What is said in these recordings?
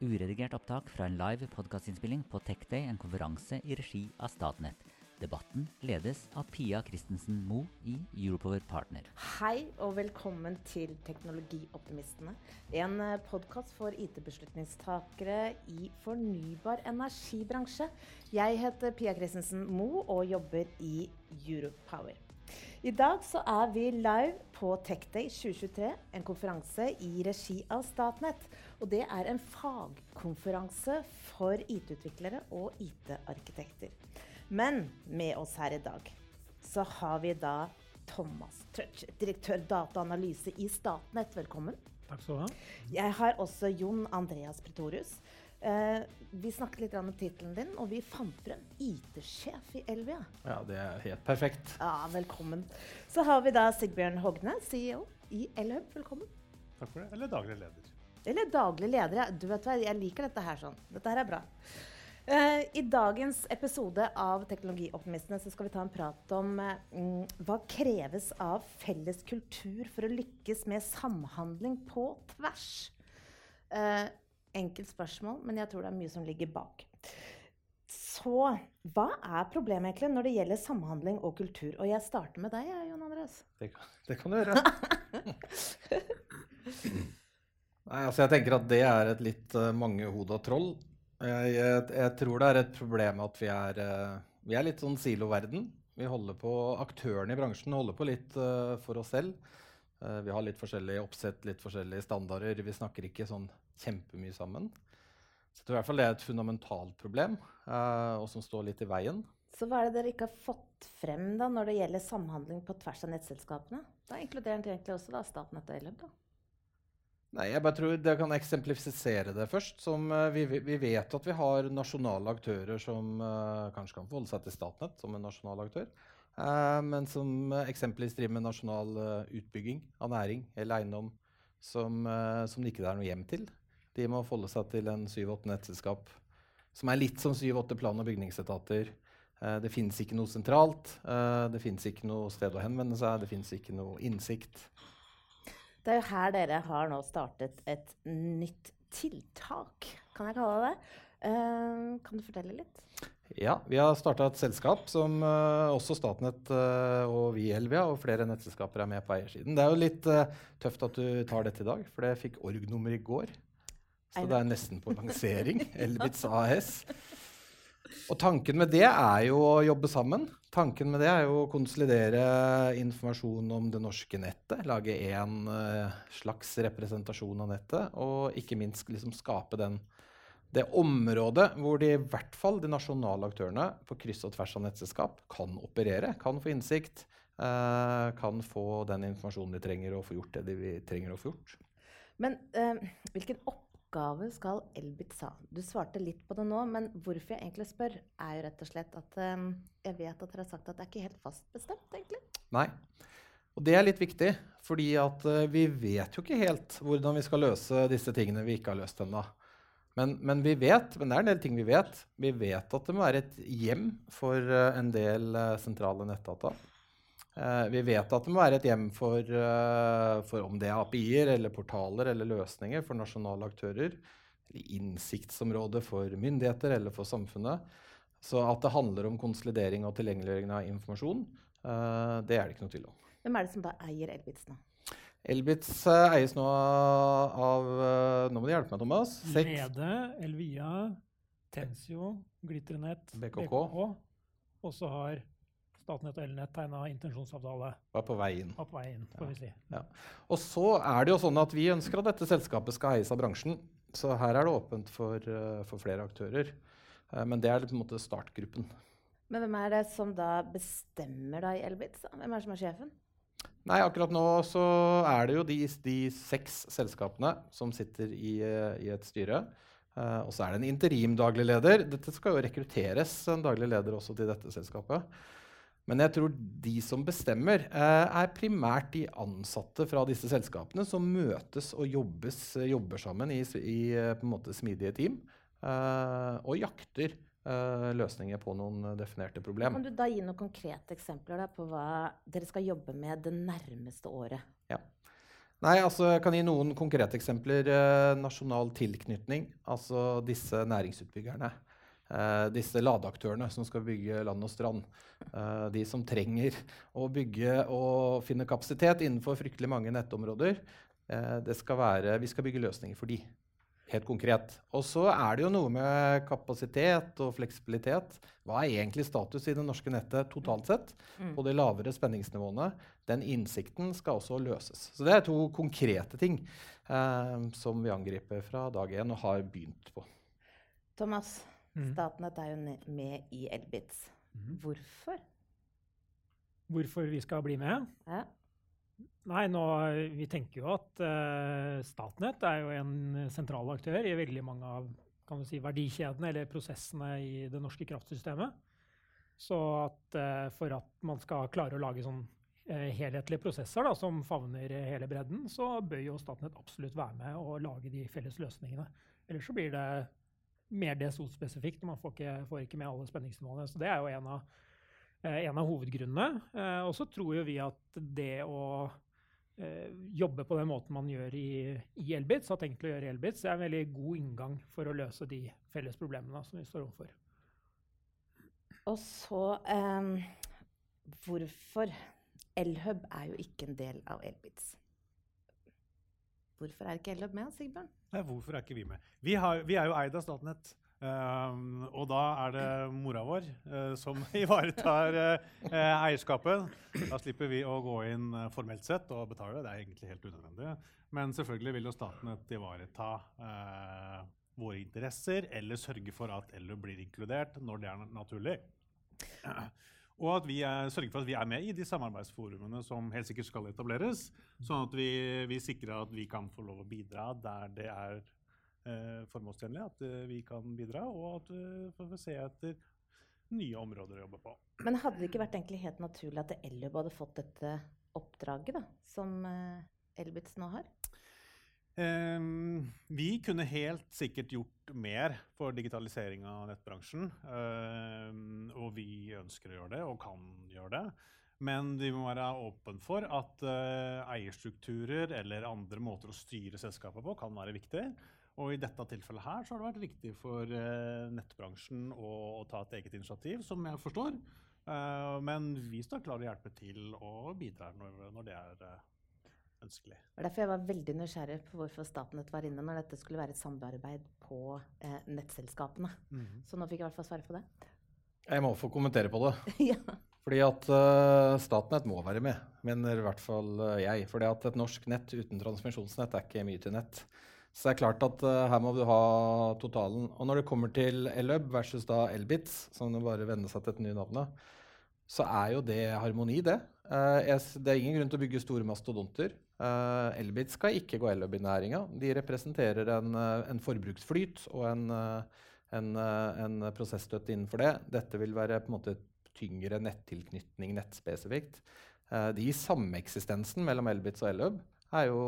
uredigert opptak fra en live podkastinnspilling på TechDay, en konferanse i regi av Statnett. Debatten ledes av Pia Christensen Moe i Europower Partner. Hei og velkommen til Teknologioptimistene. En podkast for IT-beslutningstakere i fornybar energibransje. Jeg heter Pia Christensen Moe og jobber i Europower. I dag så er vi live på TechDay 2023, en konferanse i regi av Statnett. Og det er en fagkonferanse for IT-utviklere og IT-arkitekter. Men med oss her i dag så har vi da Thomas Trøtsch, direktør dataanalyse i Statnett. Velkommen. Takk skal du ha. Jeg har også Jon Andreas Pretorius. Eh, vi snakket litt om tittelen din, og vi fant frem IT-sjef i Elvia. Ja, det er helt perfekt. Ja, velkommen. Så har vi da Sigbjørn Hogne, CEO i Elhub. Velkommen. Takk for det. Eller daglig leder. Eller daglig leder. ja. Du vet hva, Jeg liker dette her sånn. Dette her er bra. Eh, I dagens episode av Teknologioptimistene så skal vi ta en prat om eh, mm, hva kreves av felles kultur for å lykkes med samhandling på tvers. Eh, enkelt spørsmål, men jeg tror det er mye som ligger bak. Så hva er problemet egentlig når det gjelder samhandling og kultur? Og jeg starter med deg, Jon Andreas. Det kan, det kan du gjøre. Nei, altså jeg tenker at det er et litt uh, mangehoda troll. Jeg, jeg, jeg, tror det er et problem at vi er, uh, vi er litt sånn siloverden. Vi holder på, Aktørene i bransjen holder på litt uh, for oss selv. Uh, vi har litt forskjellige oppsett, litt forskjellige standarder. Vi snakker ikke sånn kjempemye sammen. Så det er i hvert fall det er et fundamentalt problem, uh, og som står litt i veien. Så hva er det dere ikke har fått frem da når det gjelder samhandling på tvers av nettselskapene? Da inkluderer det egentlig også da Statnett og Elhub, da? Nei, jeg bare tror Det kan eksemplifisere det først. Som, uh, vi, vi, vet at vi har nasjonale aktører som uh, kanskje kan forholde seg til Statnett som en nasjonal aktør. Uh, men som eksempelvis driver med nasjonal utbygging av næring eller eiendom som, som det ikke er noe hjem til. De må forholde seg til en 7-8 nettselskap som er litt som 7-8 plan- og bygningsetater. Det fins ikke noe sentralt. Det fins ikke noe sted å henvende seg. Det fins ikke noe innsikt. Det er jo her dere har nå startet et nytt tiltak, kan jeg kalle det. Kan du fortelle litt? Ja, vi har starta et selskap som også Statnett og vi i Elvia og flere nettselskaper er med på eiersiden. Det er jo litt tøft at du tar dette i dag, for det fikk org-nummer i går. Så det er nesten på lansering. Elbitz AS. Og tanken med det er jo å jobbe sammen. Tanken med det er jo å konsolidere informasjon om det norske nettet. Lage én uh, slags representasjon av nettet. Og ikke minst liksom skape den, det området hvor de, i hvert fall de nasjonale aktørene på kryss og tvers av nettselskap kan operere. Kan få innsikt. eh, kan få den informasjonen de trenger, og få gjort det de trenger å få gjort. Men eh, hvilken oppgave skal Elbit ha? Du svarte litt på det nå, men hvorfor jeg egentlig spør, er jo rett og slett at eh, jeg vet at dere har sagt at det er ikke helt fast bestemt, egentlig. Nei. Og det er litt viktig, fordi at uh, vi vet jo ikke helt hvordan vi skal løse disse tingene vi ikke har løst ennå. Men, men, vi vet, men det er en del ting vi vet. Vi vet at det må være et hjem for uh, en del uh, sentrale nettdata. Uh, vi vet at det må være et hjem for, for om det er API-er eller portaler eller løsninger for nasjonale aktører. Eller innsiktsområde for myndigheter eller for samfunnet. Så at det handler om konsolidering og tilgjengeliggjøring av informasjon, det er det ikke noe tvil om. Hvem er det som da eier Elbits nå? Elbits eies nå av Nå må du hjelpe meg, Thomas. Lede, Elvia, Tensio, Glitternett, BKK. BKK. Og så har Statnett og Elnett tegna intensjonsavtale. Var på vei inn. Var på vei inn, får ja. vi si. Ja. Og så er det jo sånn at vi ønsker at dette selskapet skal eies av bransjen. Så her er det åpent for, uh, for flere aktører. Men det er på en måte startgruppen. Men hvem er det som da bestemmer da i Elbitz? Hvem er det som er sjefen? Nei, akkurat nå så er det jo de, de seks selskapene som sitter i, uh, i et styre. Uh, og så er det en interim daglig leder. Dette skal jo rekrutteres en daglig leder også til dette selskapet. Men jeg tror de som bestemmer, uh, er primært de ansatte fra disse selskapene som møtes og jobbes, jobber sammen i, i smidige team uh, og jakter løsninger på noen definerte problem. Kan du da gi noen konkrete eksempler på hva dere skal jobbe med det nærmeste året? Ja. Nei, altså Jeg kan gi noen konkrete eksempler. Eh, nasjonal tilknytning, altså disse næringsutbyggerne. Eh, disse ladeaktørene som skal bygge land og strand. Eh, de som trenger å bygge og finne kapasitet innenfor fryktelig mange nettområder. Eh, skal være, vi skal bygge løsninger for de helt konkret. Og så er det jo noe med kapasitet og fleksibilitet. Hva er egentlig status i det norske nettet totalt sett? Mm. På de lavere spenningsnivåene. Den innsikten skal også løses. Så det er to konkrete ting eh, som vi angriper fra dag én og har begynt på. Thomas, mm. Statnett er jo med i Elbitz. Mm. Hvorfor? Hvorfor vi skal bli med? Ja. Nei, nå, Vi tenker jo at uh, Statnett er jo en sentral aktør i veldig mange av kan du si, verdikjedene eller prosessene i det norske kraftsystemet. Så at, uh, for at man skal klare å lage sånn uh, helhetlige prosesser da, som favner hele bredden, så bør jo Statnett absolutt være med og lage de felles løsningene. Ellers så blir det mer DSO-spesifikt, og man får ikke, får ikke med alle spenningsnivåene. Så det er jo en av, en av hovedgrunnene. og så tror jo vi at det å eh, jobbe på den måten man gjør i, i Elbitz, har tenkt å gjøre i Elbits, er en veldig god inngang for å løse de felles problemene som vi står overfor. Og så um, Hvorfor? Elhub er jo ikke en del av Elbits. Hvorfor er ikke Elhub med, Sigbjørn? Nei, hvorfor er ikke vi med? Vi, har, vi er jo eid av Statnett. Um, og da er det mora vår uh, som ivaretar uh, eierskapet. Da slipper vi å gå inn uh, formelt sett og betale. Det er egentlig helt unødvendig. Men selvfølgelig vil jo Statnett ivareta våre interesser eller sørge for at LU blir inkludert når det er naturlig. Og at vi er, sørger for at vi er med i de samarbeidsforumene som helt sikkert skal etableres. Sånn at vi, vi sikrer at vi kan få lov å bidra der det er formålstjenlig at eh, vi kan bidra, og at vi får se etter nye områder å jobbe på. Men hadde det ikke vært egentlig helt naturlig at Ellub hadde fått dette oppdraget da, som eh, Elbitz nå har? Um, vi kunne helt sikkert gjort mer for digitalisering av nettbransjen. Um, og vi ønsker å gjøre det, og kan gjøre det. Men vi må være åpen for at uh, eierstrukturer eller andre måter å styre selskapet på kan være viktig. Og i dette tilfellet her så har det vært riktig for uh, nettbransjen å, å, ta et eget initiativ, som jeg forstår. Uh, men vi står klar til å hjelpe til og bidra når, når det er uh, ønskelig. Det var derfor jeg var veldig nysgjerrig på hvorfor Statnett var inne når dette skulle være et samarbeid på nettselskapene. Mm -hmm. Så nå fikk jeg i hvert fall svare på det. Jeg må få kommentere på det. ja. Fordi at Statnett må være med, mener i hvert fall jeg. Fordi at et norsk nett uten transmisjonsnett er ikke mye til nett. Så det er klart at uh, her må du ha totalen. Og når det kommer til Elub versus da Elbits, som det bare vender seg til et nytt navn, så er jo det harmoni, det. Uh, det er ingen grunn til å bygge store mastodonter. Uh, Elbits skal ikke gå Elub i næringa. De representerer en, en forbruksflyt og en, en, en prosessstøtte innenfor det. Dette vil være på en måte tyngre nettilknytning nettspesifikt. de sameksistensen mellom Elbits og Elhub er jo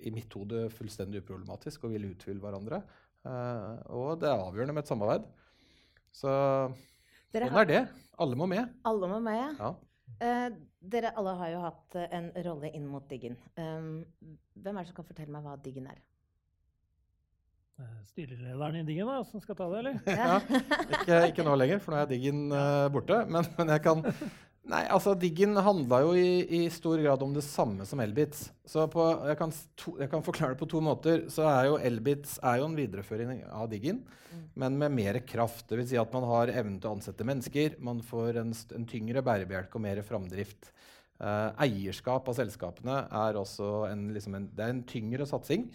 i mitt hode fullstendig uproblematisk og vil utfylle hverandre. Uh, og det er avgjørende med et samarbeid. Så sånn er det. Alle må med. Alle må med, ja. Uh, dere alle har jo hatt uh, en rolle inn mot Diggen. Um, hvem er det som kan fortelle meg hva Diggen er? Styrelederen i Diggen da, som skal ta det, eller? ja, ikke, ikke, nå lenger, for nå er Diggen borte. Men, men jeg kan Nei, altså Diggen handla jo i, i, stor grad om det samme som Elbits. Så på, jeg, kan to, jeg, kan forklare det på to måter. Så er jo Elbits er jo en videreføring av Diggen, mm. men med mer kraft. Dvs. Si at man har evnen til å ansette mennesker, man får en, en tyngre bærebjelke og mer framdrift. Uh, eierskap av selskapene er også en, liksom en, det er en tyngre satsing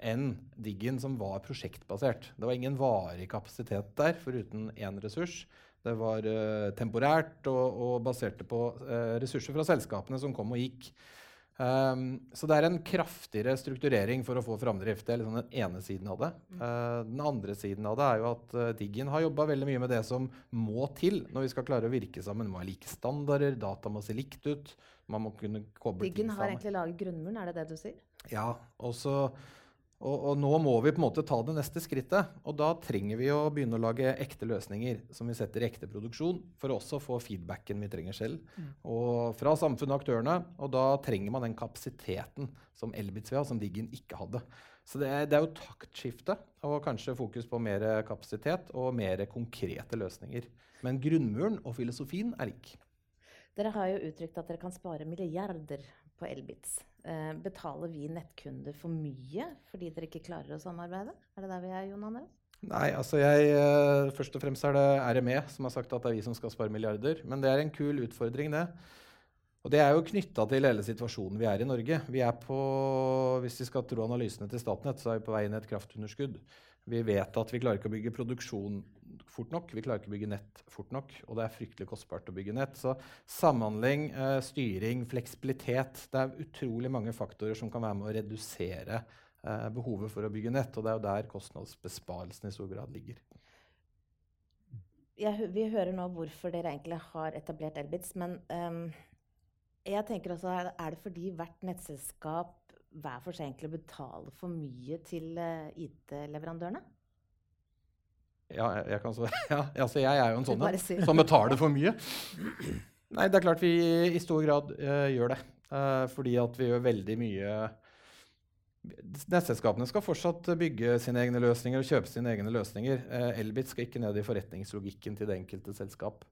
enn Diggen, som var prosjektbasert. Det var ingen varig kapasitet der foruten én ressurs. Det var uh, temporært og, og baserte på uh, ressurser fra selskapene som kom og gikk. Um, så det er en kraftigere strukturering for å få framdrift. Det er liksom den ene siden av det. Uh, den andre siden av det er jo at uh, Diggin har jobba veldig mye med det som må til når vi skal klare å virke sammen. Det må ha like standarder, data må se likt ut. Man må kunne koble ting sammen. Diggin har egentlig laget grunnmuren, er det det du sier? Ja. og så og, og, nå må vi på en måte ta det neste skrittet. Og da trenger vi å begynne å lage ekte løsninger som vi setter i ekte produksjon, for å også få feedbacken vi trenger selv. Mm. Og fra samfunnet og aktørene. Og da trenger man den kapasiteten som Elbitz vil ha, som Diggin ikke hadde. Så det er, det er jo taktskifte og kanskje fokus på mer kapasitet og mer konkrete løsninger. Men grunnmuren og filosofien er lik. Dere har jo uttrykt at dere kan spare milliarder på Elbitz. Eh, betaler vi nettkunder for mye fordi dere ikke klarer å samarbeide? Er det der vi er, Jon Andreas? Nei, altså jeg, eh, først og fremst er det RME som har sagt at det er vi som skal spare milliarder. Men det er en kul utfordring, det. Og det er jo knytta til hele situasjonen vi er i Norge. Vi er på, Hvis vi skal tro analysene til Statnett, så er vi på vei inn i et kraftunderskudd. Vi vet at vi klarer ikke å bygge produksjon fort nok. Vi klarer ikke å bygge nett fort nok, og det er fryktelig kostbart å bygge nett. Så samhandling, eh, styring, fleksibilitet Det er utrolig mange faktorer som kan være med å redusere eh, behovet for å bygge nett. Og det er jo der kostnadsbesparelsen i stor grad ligger. Jeg, vi hører nå hvorfor dere egentlig har etablert Elbits, men um, jeg tenker også, er det fordi hvert nettselskap hver for seg egentlig betale for mye til uh, IT-leverandørene? Ja, jeg, kan så, ja, altså jeg er jo en sånn en som betaler for mye. Nei, det er klart vi i stor grad uh, gjør det. Uh, fordi at vi gjør veldig mye Nettselskapene skal fortsatt bygge sine egne løsninger og kjøpe sine egne løsninger. Uh, Elbit skal ikke ned i forretningslogikken til det enkelte selskap.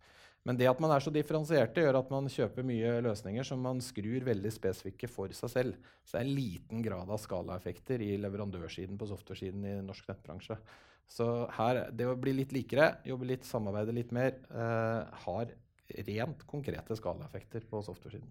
Men det at man er så differensierte, gjør at man kjøper mye løsninger som man skrur veldig spesifikke for seg selv. Så det er en liten grad av skalaeffekter i leverandørsiden på software-siden i norsk nettbransje. Så her, det å bli litt likere, jobbe litt, samarbeide litt mer, eh, har rent konkrete skalaeffekter på software-siden.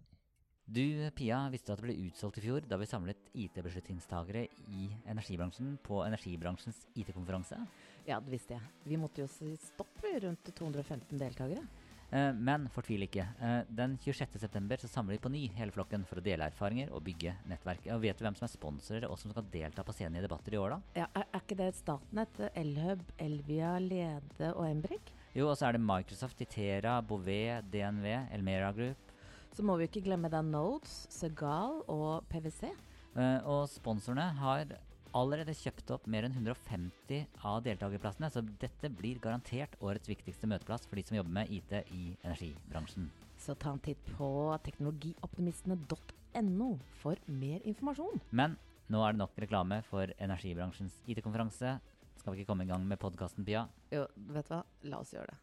Du Pia, visste at det ble utsolgt i fjor da vi samlet IT-beslutningstagere i energibransjen på energibransjens IT-konferanse? Ja, det visste jeg. Vi måtte jo si stopp rundt 215 deltakere. Eh, men fortvil ikke. Eh, den 26.9 samler vi på ny hele flokken for å dele erfaringer og bygge nettverk. Og Vet du hvem som er sponsorer og som skal delta på scenen i debatter i år, da? Ja, er, er ikke det Statnett, Elhub, Elvia, Lede og Embrik? Jo, og så er det Microsoft, Itera, Bouvet, DNV, Elmera Group. Så må vi ikke glemme da Nodes, Segal og PwC. Uh, og sponsorene har allerede kjøpt opp mer enn 150 av deltakerplassene, så dette blir garantert årets viktigste møteplass for de som jobber med IT i energibransjen. Så ta en titt på teknologioptimistene.no for mer informasjon. Men nå er det nok reklame for energibransjens IT-konferanse. Skal vi ikke komme i gang med podkasten, Pia? Jo, vet du hva? La oss gjøre det.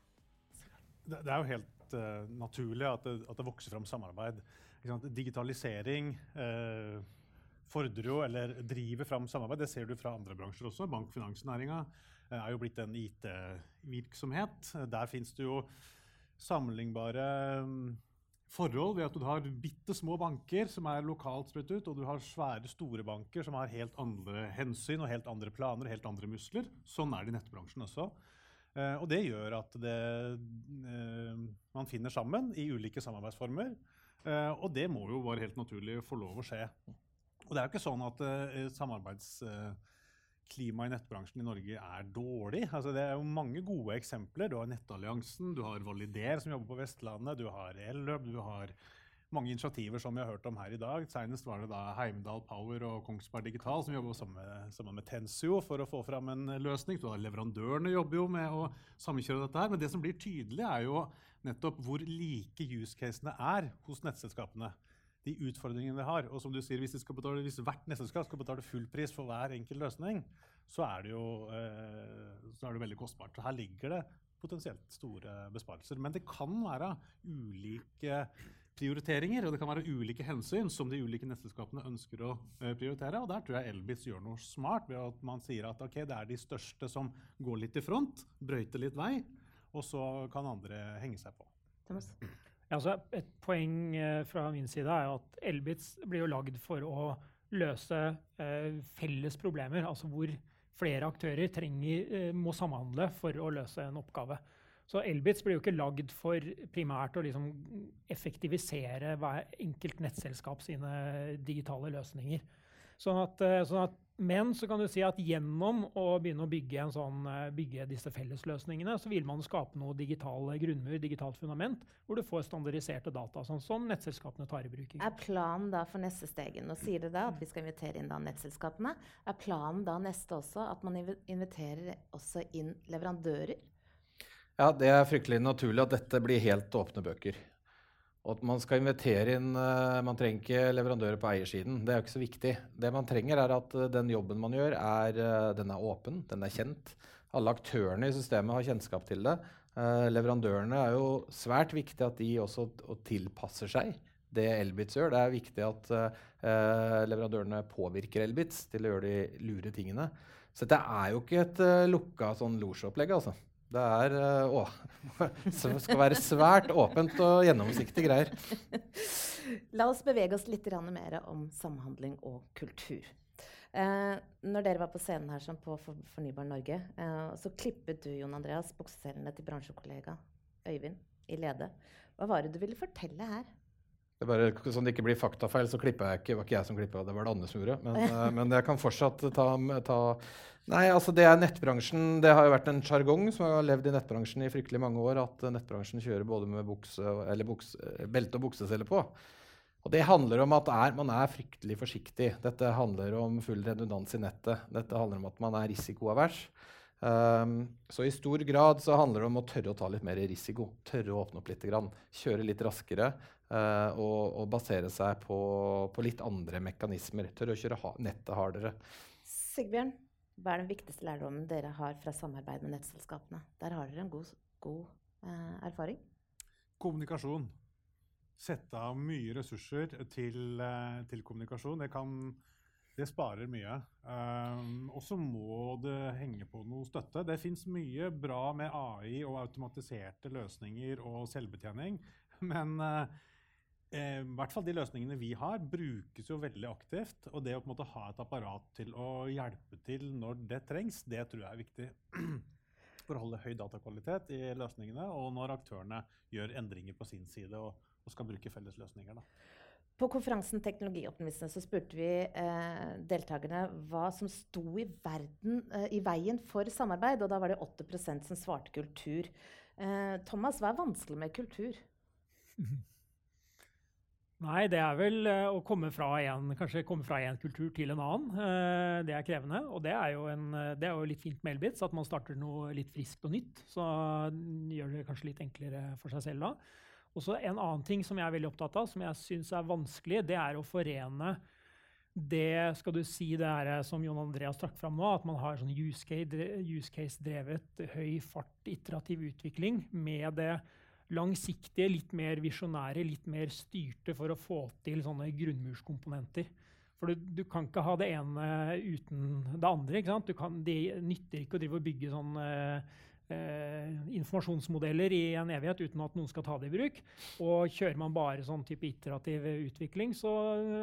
Det, det er jo helt uh, naturlig at det, at det, vokser fram samarbeid. Digitalisering uh, fordrer jo, eller driver fram samarbeid. Det ser du fra andre bransjer også. Bank- og finansnæringa eh, er jo blitt en IT-virksomhet. Der fins det jo sammenlignbare mm, forhold ved at du har bitte små banker som er lokalt spredt ut, og du har svære, store banker som har helt andre hensyn og helt andre planer helt andre muskler. Sånn er det i nettbransjen også. Uh, og det gjør at det, uh, man finner sammen i ulike samarbeidsformer. Og det må jo være helt naturlig få lov å skje. Og det er jo ikke sånn at uh, samarbeidsklimaet i nettbransjen i Norge er dårlig. Altså, det er jo mange gode eksempler. Du har Nettalliansen, du har Valider som jobber på Vestlandet, du har Elløp, du har mange initiativer som vi har hørt om her i dag. Senest var det da Heimdal Power og Kongsberg Digital som jobber sammen, sammen med Tensio for å få fram en løsning. Så leverandørene jobber jo med å samkjøre dette her. Men det som blir tydelig, er jo nettopp hvor like use casene er hos nettselskapene de utfordringene vi har. Og som du sier, hvis, betale, hvis hvert nettselskap skal betale full pris for hver enkelt løsning, så er det jo eh, så er det veldig kostbart. Så her ligger det potensielt store besparelser. Men det kan være ulike prioriteringer, og det kan være ulike hensyn som de ulike nettselskapene ønsker å eh, prioritere. Og der tror jeg Elbis gjør noe smart ved at man sier at okay, det er de største som går litt i front, brøyter litt vei, og så kan andre henge seg på. Thomas? Altså, et poeng eh, fra min side er at Elbitz blir jo lagd for å løse eh, felles problemer. Altså hvor flere aktører trenger, eh, må samhandle for å løse en oppgave. Så Elbits blir jo ikke lagd for primært å liksom effektivisere hver enkelt nettselskap sine digitale løsninger. Sånn at, sånn at, men så kan du si at gjennom å begynne å bygge, sånn, eh, bygge disse fellesløsningene, så vil man skape noe digital grunnmur, digitalt fundament, hvor du får standardiserte data, sånn som nettselskapene tar i bruk. Er planen da for neste steg, nå sier du da at vi skal invitere inn da nettselskapene, er planen da neste også at man inviterer også inn leverandører? Ja, det er fryktelig naturlig at dette blir helt åpne bøker. Og at man skal invitere inn uh, Man trenger ikke leverandører på eiersiden. Det er jo ikke så viktig. Det man trenger, er at uh, den jobben man gjør, er, uh, den er åpen, den er kjent. Alle aktørene i systemet har kjennskap til det. leverandørene er jo svært viktig at de også tilpasser seg det Elbits gjør. Det er viktig at leverandørene påvirker Elbits til å gjøre de lure tingene. Så dette er jo ikke et lukka sånn losjeopplegg, altså. Det er eh, å, skal være svært åpent og gjennomsiktige greier. La oss bevege oss litt mer om samhandling og kultur. Eh, når dere var på scenen her sånn på Fornybar Norge, eh, så klippet du Jon Andreas bukseselene til bransjekollega Øyvind i Lede. Hva var det du ville fortelle her? Det bare, sånn det ikke blir faktafeil, så klippa jeg ikke. Det var ikke jeg som klippa, det var det andre som gjorde. Men, uh, men jeg kan fortsatt ta, ta, Nei, altså det er nettbransjen. Det har jo vært en sjargong som har levd i nettbransjen i fryktelig mange år, at nettbransjen kjører både med bukse, bukse, belte og buksesele på. Og det handler om at er, man er fryktelig forsiktig. Dette handler om full redundans i nettet. Dette handler om at man er risikoavers. Um, så i stor grad så handler det om å tørre å ta litt mer risiko. Tørre å åpne opp litt. Grann, kjøre litt raskere. Uh, og, og, basere seg på, på, litt andre mekanismer. Tørre å kjøre ha nettet hardere. Sigbjørn, hva er den viktigste lærdommen dere har fra samarbeid med nettselskapene? Der har dere en god, god eh, erfaring. Kommunikasjon. Sette av mye ressurser til, uh, til kommunikasjon. Det, kan, det sparer mye. og så må det henge på noe støtte. Det fins mye bra med AI og automatiserte løsninger og selvbetjening. Men eh, i hvert fall de løsningene vi har, brukes jo veldig aktivt. Og det å på en måte ha et apparat til å hjelpe til når det trengs, det tror jeg er viktig. For å holde høy datakvalitet i løsningene, og når aktørene gjør endringer på sin side og, og skal bruke felles løsninger. Da. På konferansen Teknologioptimistene så spurte vi eh, deltakerne hva som sto i, verden, eh, i, veien for samarbeid, og da var det 8% som svarte kultur. Eh, Thomas, hva er vanskelig med kultur? Nei, det er vel uh, å komme fra en, kanskje komme fra en kultur til en annen. Uh, det er krevende. Og det er, jo en, uh, det er jo litt fint med Elbits, at man starter noe litt friskt og nytt. Så gjør det kanskje litt enklere for seg selv da. Og så En annen ting som jeg er veldig opptatt av, som jeg syns er vanskelig, det er å forene det skal du si det er som Jon Andreas trakk fram nå, at man har sånn use case-drevet, høy fart, iterativ utvikling med det langsiktige, litt mer visjonære, litt mer styrte for å få til sånne grunnmurskomponenter. For du, du, kan ikke ha det ene uten det andre. ikke sant? Kan, det nytter ikke å drive og bygge sånne eh, informasjonsmodeller i en evighet uten at noen skal ta det i bruk. Og kjører man bare sånn type iterativ utvikling, så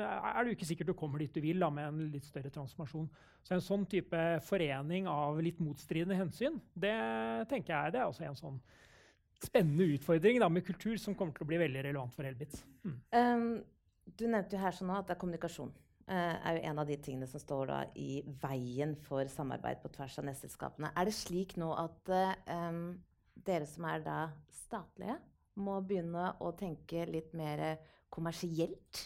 er det jo ikke sikkert du kommer dit du vil da, med en litt større transformasjon. Så en sånn type forening av litt motstridende hensyn, det tenker jeg det er også en sånn spennende utfordring da, med kultur som kommer til å bli veldig relevant for helbit. Mm. Um, du nevnte jo her sånn at det er kommunikasjon. Uh, er jo en av de tingene som står da i veien for samarbeid på tvers av nettselskapene. Er det slik nå at uh, um, dere som er da statlige, må begynne å tenke litt mer kommersielt?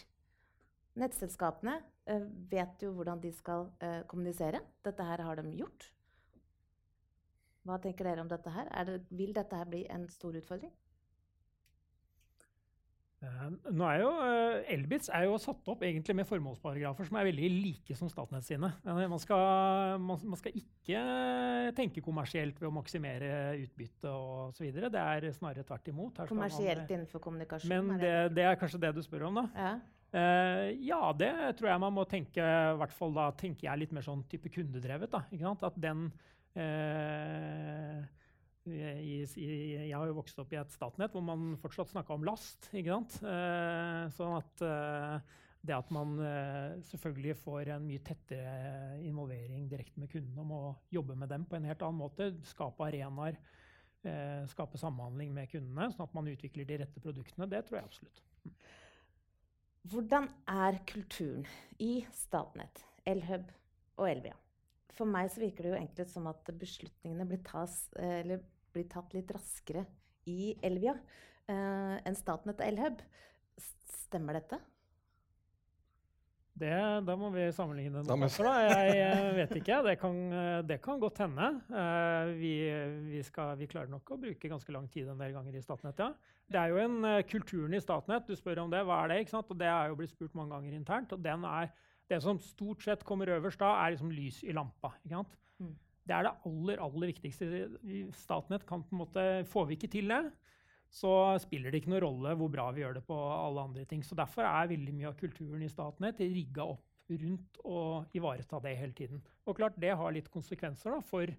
Nettselskapene uh, vet jo hvordan de skal kommunisere. Dette her har de gjort. Hva tenker dere om dette her? Det, vil dette her bli en stor utfordring? Uh, nå er jo uh, Elbits er jo satt opp egentlig med formålsparagrafer som er veldig like som Statnett sine. Uh, man, skal, man, man, skal, ikke tenke kommersielt ved å maksimere utbytte osv. Det er snarere tvert imot. kommersielt man, innenfor kommunikasjon? Men det, det, er kanskje det du spør om, da. Ja. Uh, ja, det tror jeg man må tenke i hvert fall da tenker jeg litt mer sånn type kundedrevet. da, At den Eh, jeg har jo vokst opp i et Statnett hvor man fortsatt snakka om last. ikke sant? Eh, sånn at eh, det at man selvfølgelig får en mye tettere involvering direkte med kundene om å jobbe med dem på en helt annen måte, skape arenaer skape samhandling med kundene, sånn at man utvikler de rette produktene. Det tror jeg absolutt. Hvordan er kulturen i Statnett, Elhub og Elvia? For meg så virker det jo egentlig som at beslutningene blir, tas, blir tatt litt raskere i Elvia eh, enn Statnett og Elhub. Stemmer dette? Det, da må vi sammenligne noen plasser, da. Jeg, jeg, vet ikke. Det kan, det kan godt hende. Vi, vi, skal, vi, klarer nok å bruke ganske lang tid en del ganger i Statnett, ja. Det er jo en kulturen i Statnett. Du spør om det. Hva er det? ikke sant? Og det er jo blitt spurt mange ganger internt. Og den er, det som stort sett kommer øverst da, er liksom lys i lampa. Mm. Det er det aller, aller viktigste. Statnett kan på en måte, får vi ikke til det så spiller det ikke noen rolle hvor bra vi gjør det på alle andre ting. Så Derfor er veldig mye av kulturen i Statnett rigga opp rundt å ivareta det hele tiden. Og klart Det har litt konsekvenser da, for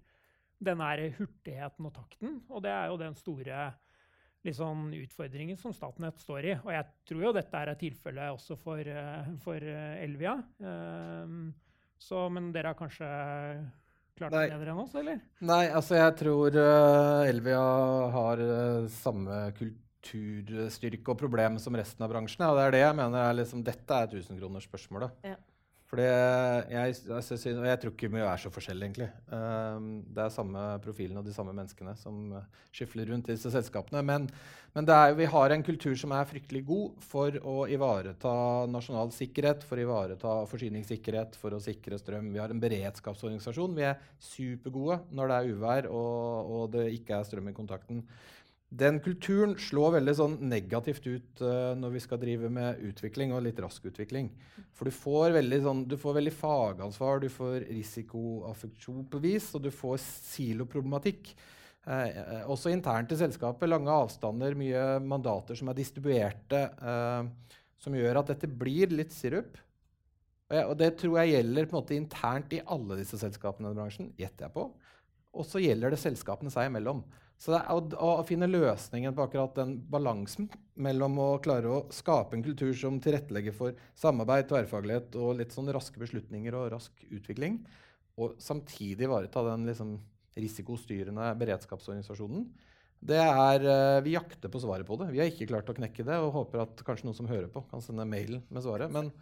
den hurtigheten og takten. Og det er jo den store liksom, utfordringen som Statnett står i. Og jeg tror jo dette er tilfellet også for, eh, for eh, Elvia. Um, så, men dere har kanskje klart det bedre enn oss, eller? Nei, altså jeg tror uh, Elvia har samme kulturstyrke og problem som resten av bransjen. Og det er det jeg mener er liksom, dette er tusenkronersspørsmålet. Ja. For jeg, jeg, jeg, jeg, tror ikke vi er så forskjellige, egentlig. Um, det er samme profilen og de samme menneskene som skifler rundt rundt disse selskapene. Men, men er, vi har en kultur som er fryktelig god for å ivareta nasjonal sikkerhet, for å ivareta forsyningssikkerhet, for å sikre strøm. Vi har en beredskapsorganisasjon. Vi er supergode når det er uvær og, og det ikke er strøm i kontakten. Den kulturen slår veldig sånn negativt ut uh, når vi skal drive med utvikling og litt rask utvikling. For du får veldig, sånn, du får veldig fagansvar, du får risikoaffeksjon på vis, og du får siloproblematikk. Uh, også internt i selskapet. Lange avstander, mye mandater som er distribuerte, uh, som gjør at dette blir litt sirup. Og, og det tror jeg gjelder på en måte internt i alle disse selskapene i bransjen. gjetter jeg på. Og så gjelder det selskapene seg imellom. Så det er å, å, finne løsningen på akkurat den balansen mellom å klare å skape en kultur som tilrettelegger for samarbeid, tverrfaglighet og litt sånn raske beslutninger og rask utvikling, og samtidig ivareta den liksom, risikostyrende beredskapsorganisasjonen, det er, uh, Vi jakter på svaret på det. Vi har ikke klart å knekke det og håper at kanskje noen som hører på, kan sende mail med svaret. Men,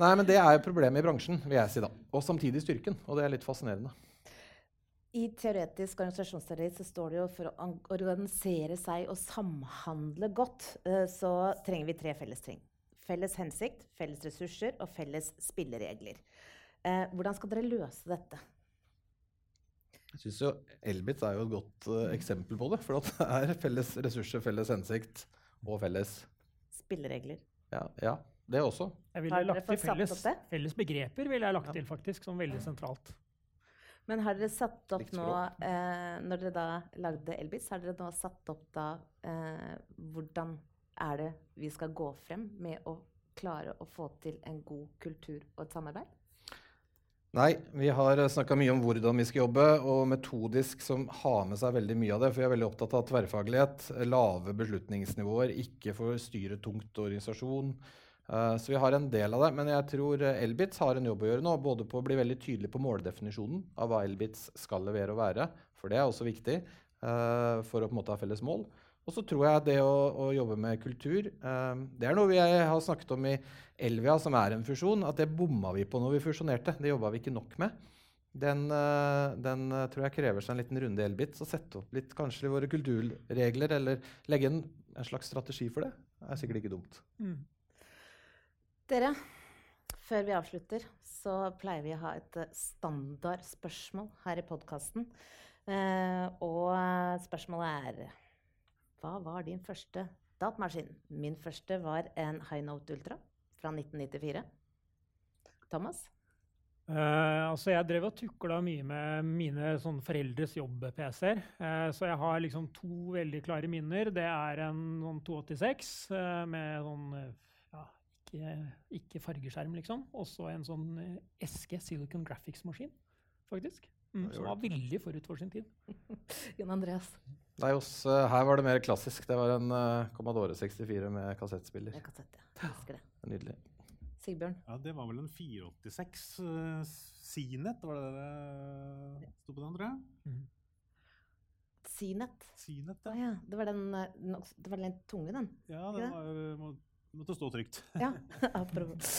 nei, men det er problemet i bransjen, vil jeg si da. Og samtidig styrken. Og det er litt fascinerende. I teoretisk organisasjonsteori så står det jo for å organisere seg og samhandle godt, eh, så trenger vi tre felles ting. Felles hensikt, felles ressurser og felles spilleregler. Eh, hvordan skal dere løse dette? Jeg synes jo Elbit er jo et godt uh, eksempel på det. For det er felles ressurser, felles hensikt og felles Spilleregler. Ja, ja det også. Jeg ville lagt til felles, felles begreper ville jeg lagt til faktisk, som veldig sentralt. Men har dere satt opp nå, eh, når dere da lagde Elbis, har dere nå satt opp da eh, hvordan er det vi skal gå frem med å klare å få til en god kultur og et samarbeid? Nei, vi har snakka mye om hvordan vi skal jobbe, og metodisk som har med seg veldig mye av det. For vi er veldig opptatt av tverrfaglighet, lave beslutningsnivåer, ikke for styre tungt organisasjon. Uh, så vi har en del av det. Men jeg tror eh, Elbits har en jobb å gjøre nå. Både på å bli veldig tydelig på måldefinisjonen av hva Elbits skal levere og være. For det er også viktig uh, for å på en måte ha felles mål. Og så tror jeg det å, å jobbe med kultur uh, Det er noe vi har snakket om i Elvia, som er en fusjon. At det bomma vi på når vi fusjonerte. Det jobba vi ikke nok med. Den, den, tror jeg krever seg en liten runde i Elbits. Og sette opp litt kanskje våre kulturregler, eller legge en, en slags strategi for. Det er sikkert ikke dumt. Mm. Dere, før vi avslutter, så pleier vi å ha et eh, standardspørsmål her i podkasten. Eh, og spørsmålet er Hva var din første datamaskin? Min første var en High Note Ultra fra 1994. Thomas? Uh, altså jeg drev og tukla mye med mine sånn foreldres jobb-PC-er. Uh, så jeg har liksom to veldig klare minner. Det er en sånn 286 uh, med sånn ikke, ikke fargeskjerm, liksom. Også en sånn eh, eske Silicon Graphics-maskin, faktisk. Mm, som var veldig forut for sin tid. Jon Andreas? Nei, oss, uh, her var det mer klassisk. Det var en uh, Commodore 64 med kassettspiller. Med kassett, ja. Husker det. Nydelig. Sigbjørn? Ja, Det var vel en 486 uh, Cnet, var det det sto på den, tror jeg? Mm. Synet. Synet, ja. ja. Det, var den, det var den tunge, den. Ja, den var, måtte stå trygt. ja, apropos.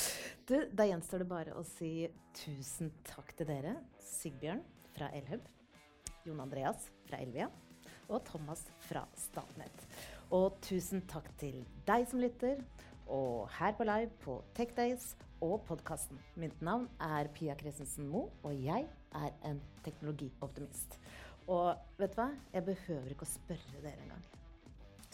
Du, da gjenstår det bare å si tusen takk til dere. Sigbjørn fra Elhub. Jon Andreas fra Elvia. Og Thomas fra Statnett. Og tusen takk til deg som lytter, og her på live på TechDays og podkasten. Mitt navn er Pia Christensen Moe, og jeg er en teknologioptimist. Og vet du hva? Jeg behøver ikke å spørre dere engang.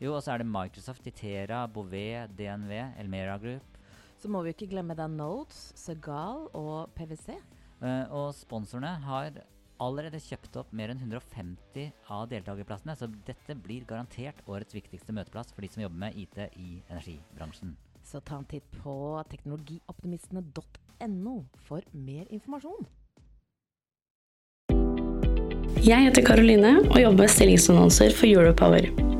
Jo, og så er det Microsoft, Itera, Bouvet, DNV, Elmera Group. Så må vi ikke glemme da Nodes, Segal og PwC. Uh, og sponsorene har allerede kjøpt opp mer enn 150 av deltakerplassene, så dette blir garantert årets viktigste møteplass for de som jobber med IT i energibransjen. Så ta en titt på teknologioptimistene.no for mer informasjon. Jeg heter Karoline og jobber med stillingsannonser for Europower.